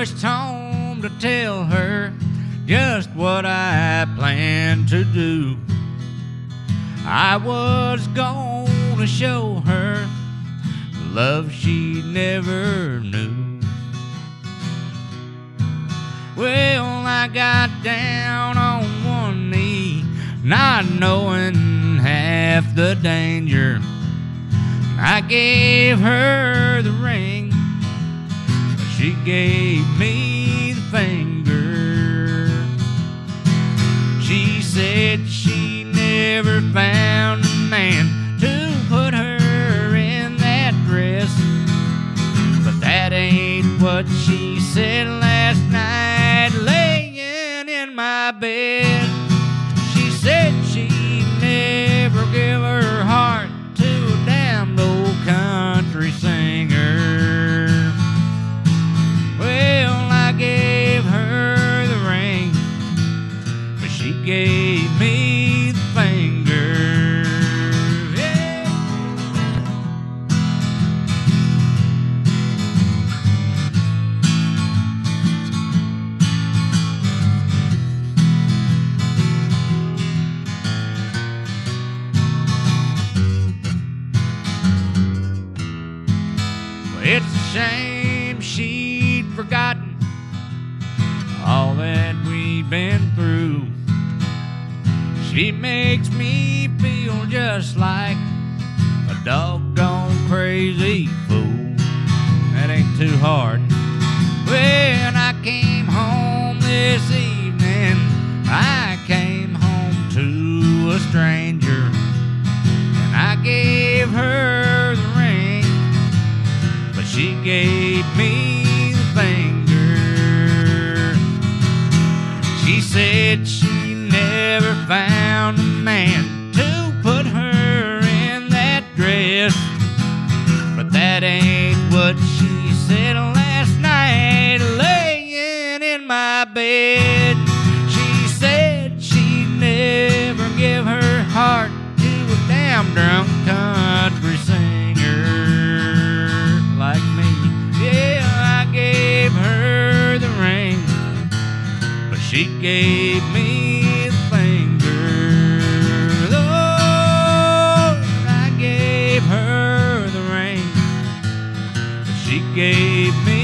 rushed home to tell her just what I planned to do. I was gonna show her the love she never knew. Well, I got down on one knee, not knowing half the danger. I gave her the ring she gave me the finger. She said she never found a man to put her in that dress. But that ain't what she said gave me the finger. Yeah. Well, It's a shame she'd forgotten all that we've been through. She makes me feel just like a doggone crazy fool. That ain't too hard. When I came home this evening, I came home to a stranger. And I gave her the ring, but she gave me the finger. She said she to put her in that dress. But that ain't what she said last night, laying in my bed. She said she'd never give her heart to a damn drunk country singer like me. Yeah, I gave her the ring, but she gave me gave me